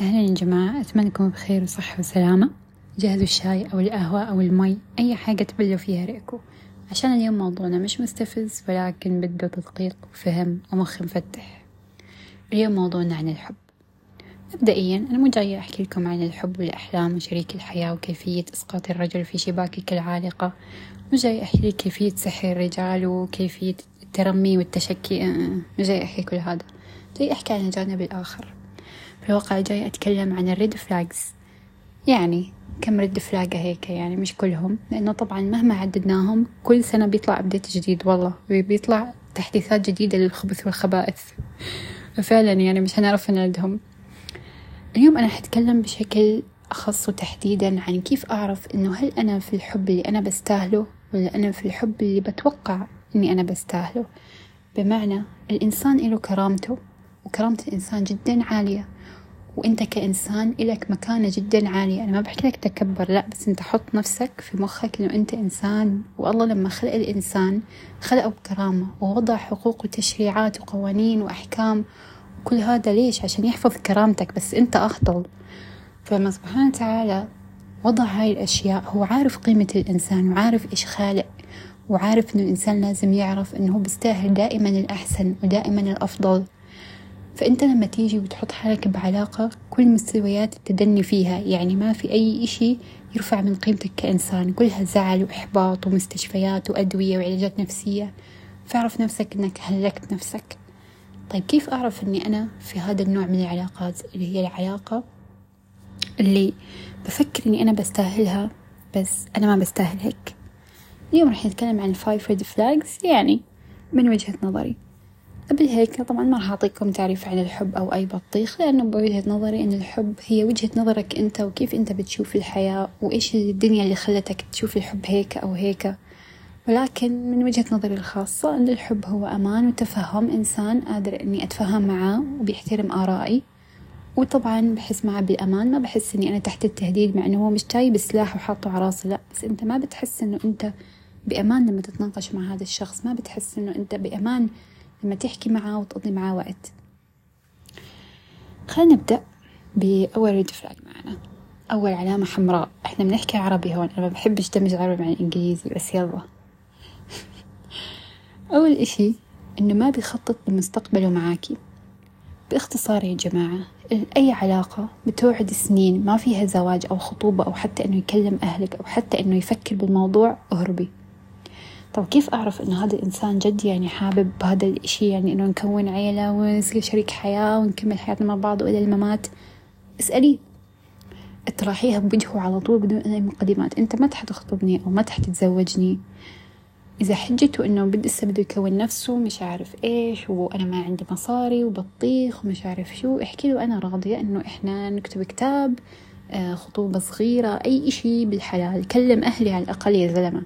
أهلا يا جماعة أتمنى تكونوا بخير وصحة وسلامة. جهزوا الشاي أو القهوة أو المي أي حاجة تبلوا فيها ريقكم عشان اليوم موضوعنا مش مستفز ولكن بده تدقيق وفهم ومخ مفتح. اليوم موضوعنا عن الحب. مبدئيا أنا مو جاية أحكي لكم عن الحب والأحلام وشريك الحياة وكيفية إسقاط الرجل في شباكك العالقة. مو جاية أحكي لك كيفية سحر الرجال وكيفية الترمي والتشكي مو جاية أحكي كل هذا. جاي أحكي عن الجانب الآخر. في الواقع جاي أتكلم عن ال red flags يعني كم red flag ة هيك يعني مش كلهم لأنه طبعا مهما عددناهم كل سنة بيطلع update جديد والله بيطلع تحديثات جديدة للخبث والخبائث. ففعلا يعني مش هنعرف نعدهم اليوم أنا حتكلم بشكل أخص وتحديدا عن كيف أعرف إنه هل أنا في الحب اللي أنا بستاهله ولا أنا في الحب اللي بتوقع إني أنا بستاهله. بمعنى الإنسان له كرامته وكرامة الإنسان جدا عالية. وإنت كإنسان إلك مكانة جدا عالية. أنا ما بحكي لك تكبر لا بس إنت حط نفسك في مخك إنه أنت إنسان. والله لما خلق الإنسان خلقه بكرامة ووضع حقوق وتشريعات وقوانين وأحكام وكل هذا ليش؟ عشان يحفظ كرامتك بس أنت أفضل فلما سبحانه وتعالى وضع هاي الأشياء. هو عارف قيمة الإنسان وعارف إيش خالق وعارف إنه الإنسان لازم يعرف إنه هو بيستاهل دائما الأحسن ودائما الأفضل. فأنت لما تيجي وتحط حالك بعلاقة كل مستويات التدني فيها يعني ما في أي إشي يرفع من قيمتك كإنسان. كلها زعل وإحباط ومستشفيات وأدوية وعلاجات نفسية. فاعرف نفسك إنك هلكت نفسك. طيب كيف أعرف إني أنا في هذا النوع من العلاقات؟ اللي هي العلاقة اللي بفكر إني أنا بستاهلها بس أنا ما بستاهل هيك. اليوم راح نتكلم عن ال five red flags يعني من وجهة نظري. قبل هيك طبعا ما راح أعطيكم تعريف عن الحب أو أي بطيخ لأنه بوجهة نظري أن الحب هي وجهة نظرك أنت وكيف أنت بتشوف الحياة وإيش الدنيا اللي خلتك تشوف الحب هيك أو هيك. ولكن من وجهة نظري الخاصة أن الحب هو أمان وتفهم إنسان قادر إني أتفهم معاه وبيحترم آرائي. وطبعا بحس معاه بالأمان ما بحس إني أنا تحت التهديد مع إنه هو مش جاي بسلاح وحاطه على راسي لا. بس أنت ما بتحس إنه أنت بأمان لما تتناقش مع هذا الشخص ما بتحس إنه أنت بأمان لما تحكي معاه وتقضي معاه وقت. خلينا نبدأ بأول ريد فلاج معنا. أول علامة حمراء. إحنا بنحكي عربي هون. أنا ما بحبش دمج العربي مع الإنجليزي بس يلا. أول إشي إنه ما بيخطط لمستقبله معاكي. باختصار يا جماعة أي علاقة بتوعد سنين ما فيها زواج أو خطوبة أو حتى إنه يكلم أهلك أو حتى إنه يفكر بالموضوع اهربي. طب كيف أعرف إنه هذا الإنسان جد يعني حابب بهذا الإشي؟ يعني إنه نكون عيلة ونصير شريك حياة ونكمل حياتنا مع بعض وإلى الممات؟ اسأليه اطرحيها بوجهه على طول بدون أي مقدمات. أنت ما تحتخطبني أو ما تحتتزوجني إذا حجته إنه بده لسه بده يكون نفسه مش عارف إيش وأنا ما عندي مصاري وبطيخ ومش عارف شو. احكي له أنا راضية إنه إحنا نكتب كتاب آه خطوبة صغيرة أي إشي بالحلال. كلم أهلي على الأقل يا زلمة.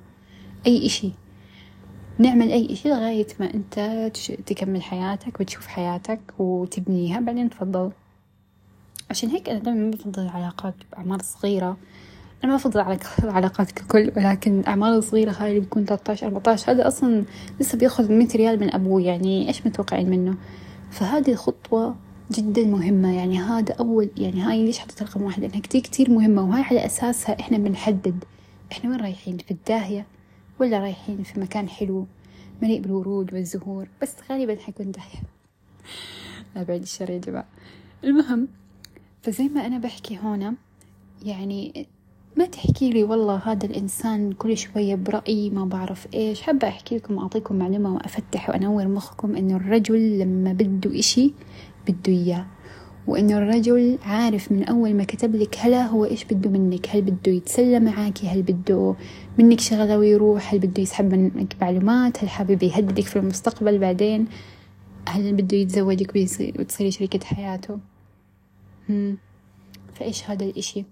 أي إشي. نعمل أي إشي لغاية ما أنت تكمل حياتك وتشوف حياتك وتبنيها. بعدين تفضل. عشان هيك أنا دائما ما بفضل العلاقات بأعمار صغيرة. أنا ما أفضل العلاقات ككل ولكن أعمار صغيرة هاي اللي بيكون 13 14 هذا أصلا لسه بيأخذ 100 ريال من أبوه يعني إيش متوقعين منه؟ فهذه الخطوة جدا مهمة. يعني هذا أول يعني هاي ليش حطيت رقم واحد؟ لأنها كتير كتير مهمة وهاي على أساسها إحنا بنحدد. إحنا وين رايحين؟ في الداهية. ولا رايحين في مكان حلو مليء بالورود والزهور بس غالبا حيكون داهية لا بعد الشر يا جماعة. المهم فزي ما أنا بحكي هنا يعني ما تحكي لي والله هذا الإنسان كل شوية برأي ما بعرف إيش. حابة أحكي لكم وأعطيكم معلومة وأفتح وأنور مخكم إنه الرجل لما بده إشي بده إياه. وإنه الرجل عارف من أول ما كتب لك هلا هو إيش بده منك؟ هل بده يتسلى معاكي؟ هل بده منك شغلة ويروح هل بده يسحب منك معلومات؟ هل حابب يهددك في المستقبل بعدين؟ هل بده يتزوجك وتصيري شريكة حياته. فإيش هذا الإشي؟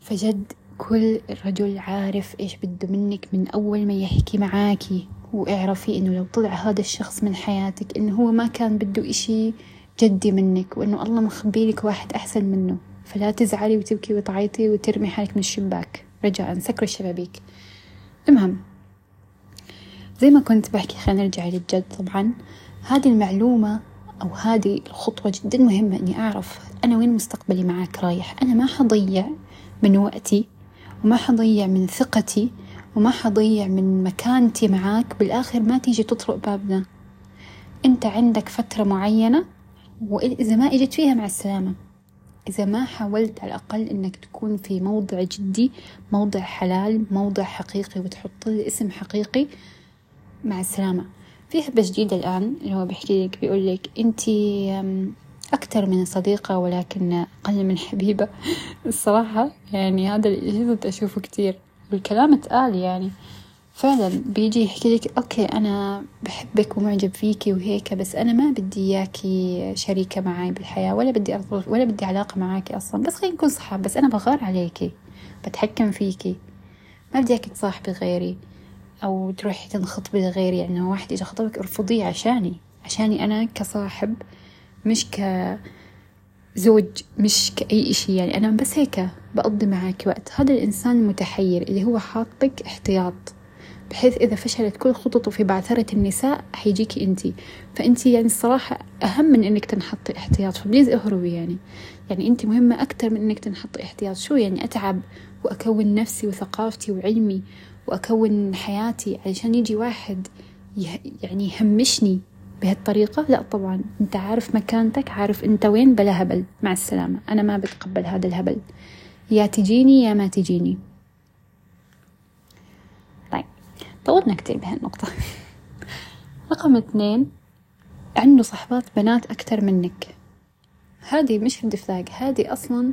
فجد كل رجل عارف إيش بده منك من أول ما يحكي معاكي واعرفي إنه لو طلع هذا الشخص من حياتك إنه هو ما كان بده إشي جدي منك وإنه الله مخبيلك واحد أحسن منه. فلا تزعلي وتبكي وتعيطي وترمي حالك من الشباك. رجاء سكري الشبابيك. المهم زي ما كنت بحكي خلينا نرجع للجد طبعا. هذه المعلومة أو هذه الخطوة جدا مهمة إني أعرف أنا وين مستقبلي معاك رايح. أنا ما حضيع من وقتي وما حضيع من ثقتي وما حضيع من مكانتي معاك بالآخر ما تيجي تطرق بابنا. أنت عندك فترة معينة وإذا ما إجت فيها مع السلامة. إذا ما حاولت على الأقل إنك تكون في موضع جدي موضع حلال موضع حقيقي وتحط اسم حقيقي مع السلامة. في حبة جديدة الآن اللي هو بيحكي لك بيقول لك أنتي أكثر من صديقة ولكن أقل من حبيبة. الصراحة يعني هذا اللي أشوفه كتير. والكلام اتقال يعني. فعلا بيجي يحكي لك أوكي أنا بحبك ومعجب فيكي وهيك بس أنا ما بدي إياكي شريكة معاي بالحياة ولا بدي أرتبط ولا بدي علاقة معاكي أصلا بس خلينا نكون صحاب بس أنا بغار عليكي بتحكم فيكي ما بدي إياكي تصاحبي غيري أو تروحي تنخطبي لغيري يعني واحد إذا خطبك ارفضيه عشاني عشاني أنا كصاحب مش كزوج مش كأي إشي يعني أنا بس هيك بقضي معاك وقت. هذا الإنسان المتحير اللي هو حاطك احتياط. بحيث إذا فشلت كل خططه في بعثرة النساء حيجيكي أنتي. فأنتي يعني الصراحة أهم من إنك تنحطي احتياط فبليز اهربي يعني. يعني أنتي مهمة أكتر من إنك تنحطي احتياط شو يعني أتعب وأكون نفسي وثقافتي وعلمي وأكون حياتي علشان يجي واحد يعني يهمشني بهالطريقة؟ لا طبعا. أنت عارف مكانتك عارف أنت وين بلا هبل. مع السلامة. أنا ما بتقبل هذا الهبل. يا تجيني يا ما تجيني طيب طولنا كتير بهالنقطة. رقم اثنين عنده صحبات بنات أكتر منك. هذه مش رد فلاج هذه أصلا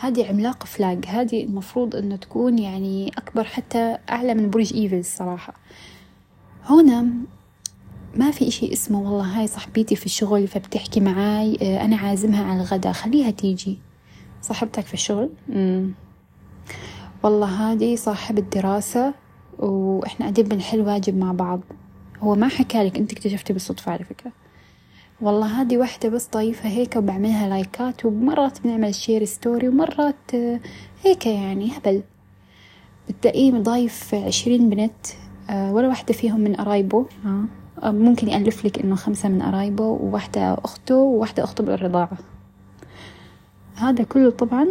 هذه عملاق فلاج هذه المفروض إنه تكون يعني أكبر حتى أعلى من برج إيفل الصراحة هنا ما في إشي اسمه والله هاي صاحبتي في الشغل فبتحكي معاي آه، أنا عازمها على الغداء خليها تيجي. صاحبتك في الشغل؟ مم. والله هذه صاحب الدراسة. وإحنا قاعدين بنحل واجب مع بعض. هو ما حكالك أنت اكتشفتي بالصدفة على فكرة. والله هذه واحدة بس ضيفة هيك وبعملها like ات ومرات بنعمل share story ومرات آه، هيك يعني هبل. بتلاقيه ضايف عشرين بنت آه، ولا واحدة فيهم من قرايبه آه، ممكن يألف لك إنه خمسة من قرايبه وواحدة أخته وواحدة أخته بالرضاعة. هذا كله طبعا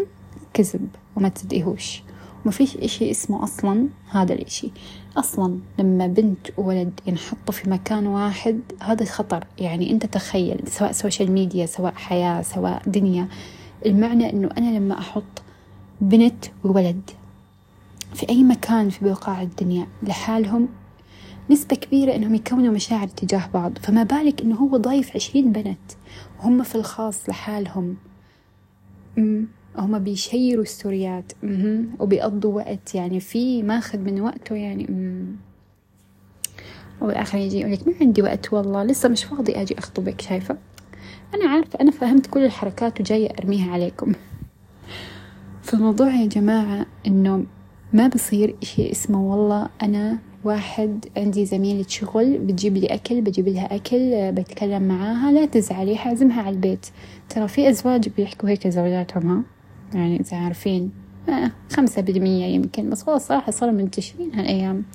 كذب وما تصدقيهوش وما فيش إشي اسمه أصلا هذا الإشي. أصلا لما بنت وولد ينحطوا في مكان واحد هذا خطر. يعني أنت تخيل سواء social media سواء حياة سواء دنيا المعنى أنه أنا لما أحط بنت وولد في أي مكان في بقاع الدنيا لحالهم نسبة كبيرة إنهم يكونوا مشاعر تجاه بعض. فما بالك إنه هو ضايف عشرين بنت وهم في الخاص لحالهم. هم بي share وا أمم وبيقضوا وقت. يعني في ماخذ من وقته يعني. أمم والآخر يجي يقولك ما عندي وقت والله. لسه مش فاضي أجي أخطبك شايفة؟ أنا عارفة أنا فهمت كل الحركات وجاية أرميها عليكم. فالموضوع يا جماعة إنه ما بصير إشي اسمه والله أنا واحد عندي زميلة شغل بتجيب لي أكل بجيب لها أكل بتكلم معاها لا تزعلي حازمها على البيت. ترى في أزواج بيحكوا هيك زوجاتهم ها؟ يعني إذا عارفين. آه خمسة بالمية يمكن بس هو صراحة صاروا منتشرين هالأيام.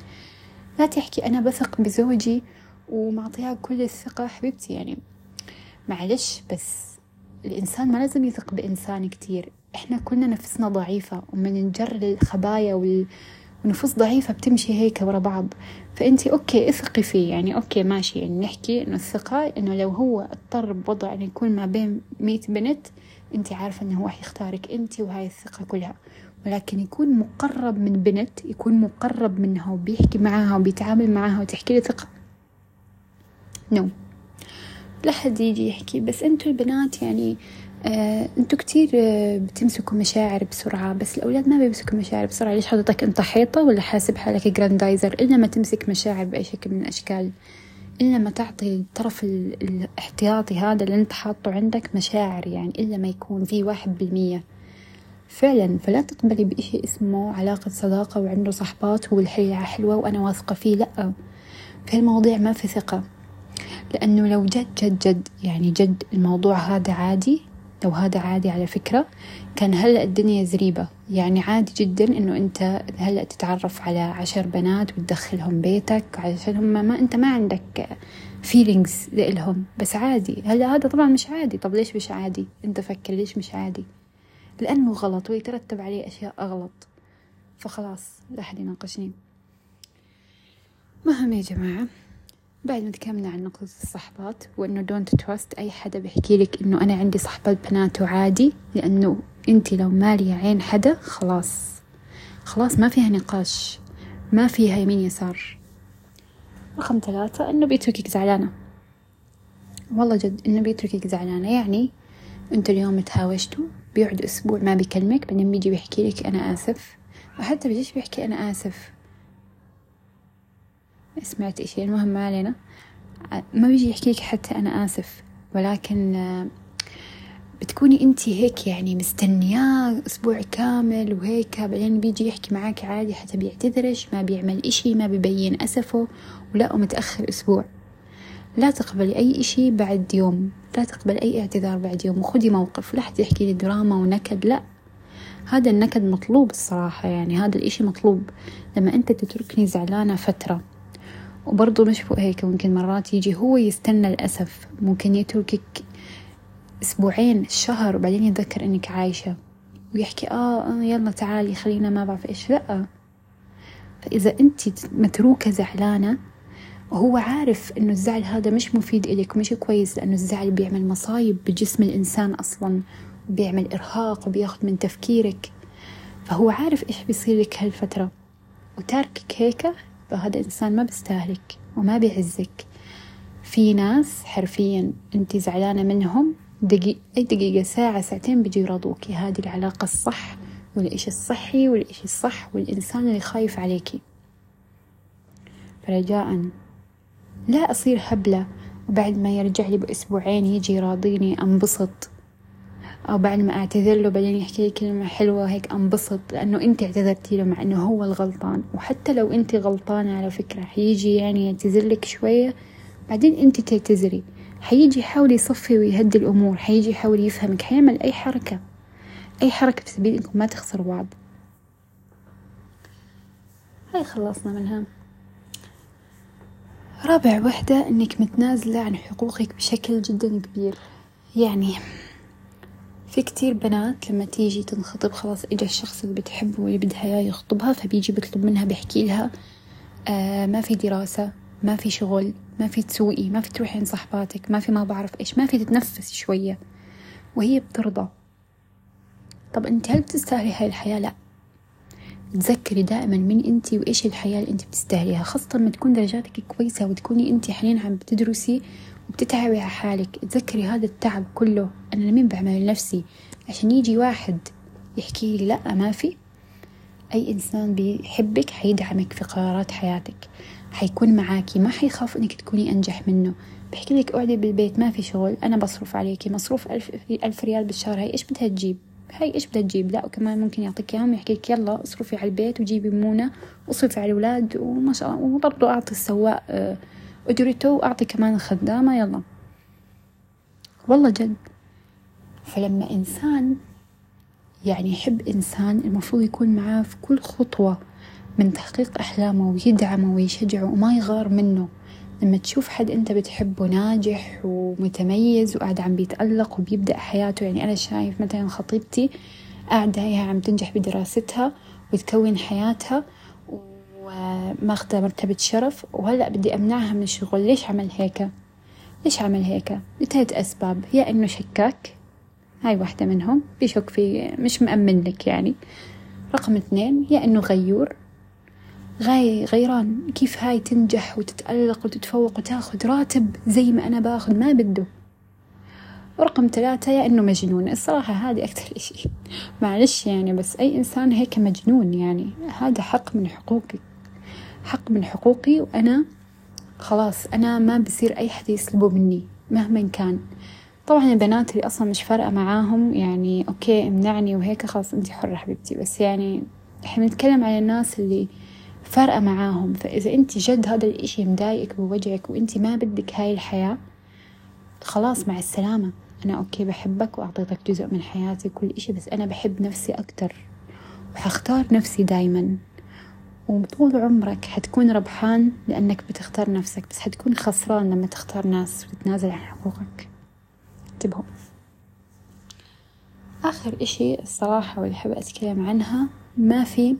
لا تحكي أنا بثق بزوجي ومعطيها كل الثقة حبيبتي يعني. معلش بس الإنسان ما لازم يثق بإنسان كتير. إحنا كلنا نفسنا ضعيفة ومن نجر الخبايا وال ونفوس ضعيفة بتمشي هيك ورا بعض. فأنتي okay اثقي فيه يعني. okay ماشي. يعني نحكي إنه الثقة إنه لو هو اضطر بوضع إنه يكون ما بين مية بنت أنتي عارفة إنه هو حيختارك أنتي وهاي الثقة كلها. ولكن يكون مقرب من بنت يكون مقرب منها وبيحكي معاها وبيتعامل معاها وتحكي لي ثقة. No. لا حد يجي يحكي بس أنتوا البنات يعني آه، أنتوا كتير آه، بتمسكوا مشاعر بسرعة بس الأولاد ما بيمسكوا مشاعر بسرعة. ليش حضرتك أنت حيطة ولا حاسب حالك جراندايزر إلا ما تمسك مشاعر بأي شكل من الأشكال. إلا ما تعطي الطرف الاحتياطي هذا اللي أنت حاطه عندك مشاعر يعني إلا ما يكون فيه واحد بالمية. فعلا فلا تقبلي بإشي اسمه علاقة صداقة وعنده صحبات والحياة حلوة وأنا واثقة فيه لأ. في المواضيع ما في ثقة. لأنه لو جد جد جد يعني جد الموضوع هذا عادي لو هذا عادي على فكرة كان هلأ الدنيا زريبة. يعني عادي جدا إنه أنت هلأ تتعرف على عشر بنات وتدخلهم بيتك علشان هم ما أنت ما عندك فيلينجز لإلهم. بس عادي. هلأ هذا طبعا مش عادي. طب ليش مش عادي؟ أنت فكر ليش مش عادي؟ لأنه غلط ويترتب عليه أشياء أغلط. فخلاص لا أحد يناقشني. مهم يا جماعة. بعد ما تكلمنا عن نقطة الصحبات وإنه don't trust أي حدا بيحكي لك إنه أنا عندي صحبات بنات وعادي لأنه أنت لو مالية عين حدا خلاص خلاص ما فيها نقاش ما فيها يمين يسار. رقم ثلاثة إنه بيتركك زعلانة. والله جد إنه بيتركك زعلانة يعني أنتوا اليوم تهاوشتوا بيقعد أسبوع ما بيكلمك بعدين بيجي بيحكي لك أنا آسف. وحتى بيجيش بيحكي أنا آسف. سمعت إشي المهم ما علينا. ما بيجي يحكي لك حتى أنا آسف ولكن بتكوني أنت هيك يعني مستنياه أسبوع كامل وهيك بعدين بيجي يحكي معاك عادي حتى بيعتذرش ما بيعمل إشي ما بيبين أسفه ولا متأخر أسبوع. لا تقبلي أي إشي بعد يوم لا تقبل أي اعتذار بعد يوم وخدي موقف لا حد يحكي لي دراما ونكد لا. هذا النكد مطلوب الصراحة يعني هذا الإشي مطلوب. لما أنت تتركني زعلانة فترة. وبرضه مش فوق هيك ممكن مرات يجي هو يستنى الأسف ممكن يتركك أسبوعين شهر وبعدين يتذكر إنك عايشة. ويحكي آه, آه يلا تعالي خلينا ما بعرف إيش. لأ. فإذا أنت متروكة زعلانة وهو عارف إنه الزعل هذا مش مفيد إلك ومش كويس لأنه الزعل بيعمل مصايب بجسم الإنسان أصلا وبيعمل إرهاق وبياخد من تفكيرك. فهو عارف إيش بيصير لك هالفترة. وتاركك هيك فهذا إنسان ما بيستاهلك وما بيعزك. في ناس حرفيا أنت زعلانة منهم دقيقة أي دقيقة ساعة ساعتين بيجي يراضوكي هذه العلاقة الصح والإشي الصحي والإشي الصح والإنسان اللي خايف عليكي. فرجاء لا أصير هبلة. وبعد ما يرجع لي بأسبوعين يجي يراضيني أنبسط. أو بعد ما أعتذر له بعدين يحكي لي كلمة حلوة هيك أنبسط لأنه أنت اعتذرتي له مع أنه هو الغلطان. وحتى لو أنت غلطانة على فكرة حيجي يعني يعتذر لك شوية بعدين أنت تعتذري. حيجي يحاول يصفي ويهدي الأمور حيجي يحاول يفهمك حيعمل أي حركة. أي حركة في سبيل إنكم ما تخسروا بعض. هاي خلصنا منها. رابع وحدة إنك متنازلة عن حقوقك بشكل جدا كبير. يعني في كتير بنات لما تيجي تنخطب خلاص إجا الشخص اللي بتحبه واللي بدها إياه يخطبها فبيجي بيطلب منها بيحكي لها آه ما في دراسة ما في شغل ما في تسوقي ما في تروحي عند صحباتك ما في ما بعرف إيش ما في تتنفسي شوية وهي بترضى طب أنت هل بتستاهلي هاي الحياة؟ لأ تذكري دائما مين أنت وإيش الحياة اللي أنت بتستاهليها خاصة لما تكون درجاتك كويسة وتكوني أنت حاليا عم بتدرسي وبتتعبي على حالك تذكري هذا التعب كله. أنا لمين بعمل لنفسي؟ عشان يجي واحد يحكي لي لا ما في. أي إنسان بيحبك حيدعمك في قرارات حياتك. حيكون معاكي ما حيخاف إنك تكوني أنجح منه. بحكي لك أقعدي بالبيت ما في شغل أنا بصرف عليكي مصروف ألف, ألف ريال بالشهر هاي إيش بدها تجيب هاي إيش بدها تجيب لا وكمان ممكن يعطيك إياهم يحكي لك يلا اصرفي على البيت وجيبي مونة واصرفي على الأولاد وما شاء الله وبرضه أعطي السواق آه، اجرته واعطي كمان الخدامة يلا. والله جد. فلما إنسان يعني يحب إنسان المفروض يكون معاه في كل خطوة من تحقيق أحلامه ويدعمه ويشجعه وما يغار منه. لما تشوف حد أنت بتحبه ناجح ومتميز وقاعد عم بيتألق وبيبدأ حياته يعني أنا شايف مثلا خطيبتي قاعدة هي عم تنجح بدراستها وتكون حياتها وماخذة مرتبة شرف وهلأ بدي أمنعها من الشغل. ليش عمل هيك؟ ليش عمل هيك؟ لثلاث أسباب. يا إنه شكاك. هاي واحدة منهم. بيشك في مش مأمن لك يعني. رقم اثنين يا إنه غيور. غاي غيران. كيف هاي تنجح وتتألق وتتفوق وتاخذ راتب زي ما أنا باخذ؟ ما بده. ورقم ثلاثة يا إنه مجنون. الصراحة هذه أكثر إشي. معلش يعني بس أي إنسان هيك مجنون يعني. هذا حق من حقوقي حق من حقوقي وأنا خلاص أنا ما بصير أي حد يسلبه مني مهما كان. طبعا البنات اللي أصلا مش فارقة معاهم يعني أوكي امنعني وهيك خلاص أنت حرة حبيبتي بس يعني إحنا نتكلم على الناس اللي فارقة معاهم. فإذا أنت جد هذا الإشي مضايقك بوجعك وأنت ما بدك هاي الحياة خلاص مع السلامة. أنا أوكي بحبك وأعطيتك جزء من حياتي كل إشي بس أنا بحب نفسي أكتر وحختار نفسي دايما. وطول عمرك حتكون ربحان لأنك بتختار نفسك بس حتكون خسران لما تختار ناس وتتنازل عن حقوقك. انتبهوا. آخر إشي الصراحة واللي أحب أتكلم عنها ما في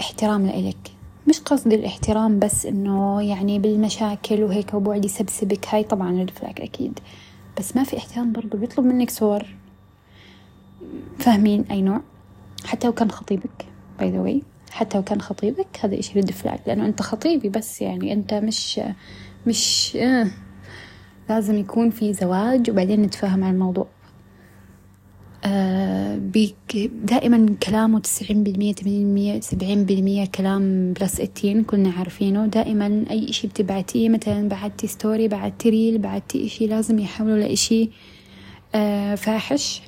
احترام لإلك. مش قصدي الاحترام بس إنه يعني بالمشاكل وهيك وبعد يسبسبك هاي طبعا red أكيد. بس ما في احترام برضو بيطلب منك صور. فاهمين أي نوع؟ حتى لو كان خطيبك by the way حتى لو كان خطيبك هذا إشي red flag لأنه أنت خطيبي بس يعني أنت مش مش آه لازم يكون في زواج وبعدين نتفاهم على الموضوع. آه دائما كلامه تسعين بالمية ثمانين بالمية سبعين بالمية كلام plus eighteen كلنا عارفينه. دائما أي إشي بتبعتيه مثلا بعتي story بعتي reel بعتي إشي لازم يحولوا لإشي آه فاحش.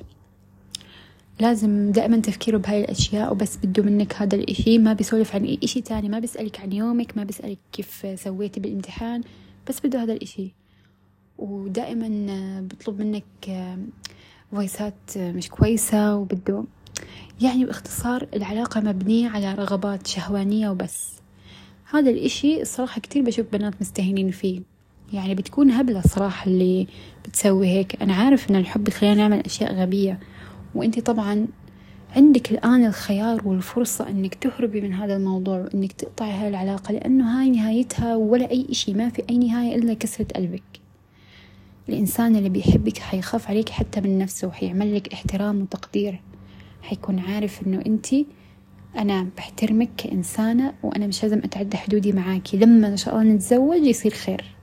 لازم دائما تفكيره بهاي الأشياء وبس بده منك هذا الإشي. ما بيسولف عن إشي تاني ما بيسألك عن يومك ما بيسألك كيف سويتي بالامتحان بس بده هذا الإشي. ودائما بطلب منك فويسات مش كويسة وبده يعني باختصار العلاقة مبنية على رغبات شهوانية وبس. هذا الإشي الصراحة كتير بشوف بنات مستهينين فيه. يعني بتكون هبلة صراحة اللي بتسوي هيك. أنا عارف إن الحب يخلينا نعمل أشياء غبية. وأنتي طبعا عندك الآن الخيار والفرصة إنك تهربي من هذا الموضوع وإنك تقطعي هاي العلاقة لأنه هاي نهايتها ولا أي إشي ما في أي نهاية إلا كسرة قلبك. الإنسان اللي بيحبك حيخاف عليك حتى من نفسه وحيعمل لك احترام وتقدير. حيكون عارف إنه أنتي أنا بحترمك كإنسانة وأنا مش لازم أتعدى حدودي معاكي. لما إن شاء الله نتزوج يصير خير.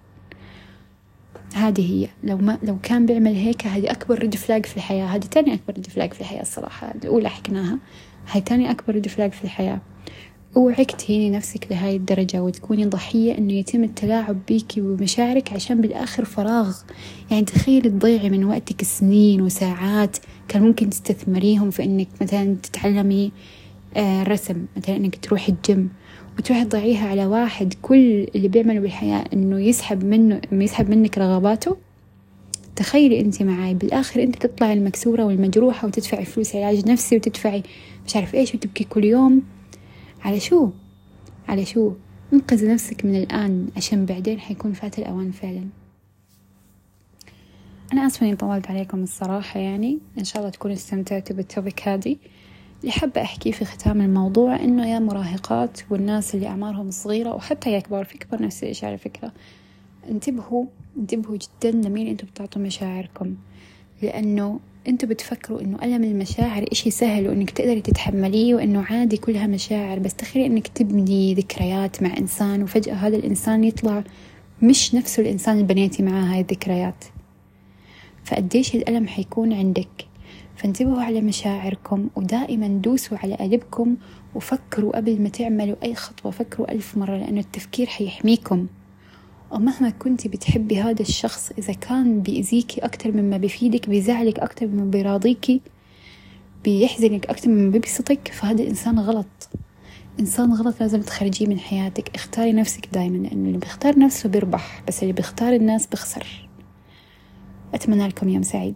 هذه هي. لو ما لو كان بيعمل هيك هذه أكبر red flag في الحياة. هذه تاني أكبر red flag في الحياة الصراحة. الأولى حكيناها هاي تاني أكبر red flag في الحياة. أوعك تهيني نفسك لهاي الدرجة وتكوني ضحية إنه يتم التلاعب بيكي ومشاعرك عشان بالآخر فراغ. يعني تخيلي تضيعي من وقتك سنين وساعات كان ممكن تستثمريهم في إنك مثلا تتعلمي آه رسم مثلا إنك تروحي الجيم. وتروحي تضيعيها على واحد كل اللي بيعمله بالحياة إنه يسحب منه يسحب منك رغباته تخيلي انت معاي بالآخر انت تطلعي المكسورة والمجروحة وتدفعي فلوس علاج نفسي وتدفعي مش عارف إيش وتبكي كل يوم. على شو؟ على شو؟ انقذي نفسك من الآن عشان بعدين حيكون فات الأوان فعلا. أنا آسفة إني طولت عليكم الصراحة يعني. إن شاء الله تكونوا استمتعتوا بالتوبك هذه. اللي حابة أحكيه في ختام الموضوع إنه يا مراهقات والناس اللي أعمارهم صغيرة وحتى يا كبار في كبار نفس الإشي على فكرة. انتبهوا انتبهوا جدا لمين أنتوا بتعطوا مشاعركم. لأنه أنتوا بتفكروا إنه ألم المشاعر إشي سهل وإنك تقدري تتحمليه وإنه عادي كلها مشاعر. بس تخيلي إنك تبني ذكريات مع إنسان وفجأة هذا الإنسان يطلع مش نفسه الإنسان اللي بنيتي معاه هاي الذكريات. فقديش الألم حيكون عندك؟ فانتبهوا على مشاعركم ودائما دوسوا على قلبكم وفكروا قبل ما تعملوا أي خطوة فكروا ألف مرة لأنه التفكير حيحميكم. ومهما كنت بتحبي هذا الشخص إذا كان بيأذيكي أكتر مما بيفيدك بيزعلك أكتر مما بيراضيكي بيحزنك أكتر مما بيبسطك فهذا إنسان غلط. إنسان غلط لازم تخرجيه من حياتك. اختاري نفسك دايما لأنه اللي بيختار نفسه بيربح بس اللي بيختار الناس بيخسر. أتمنى لكم يوم سعيد.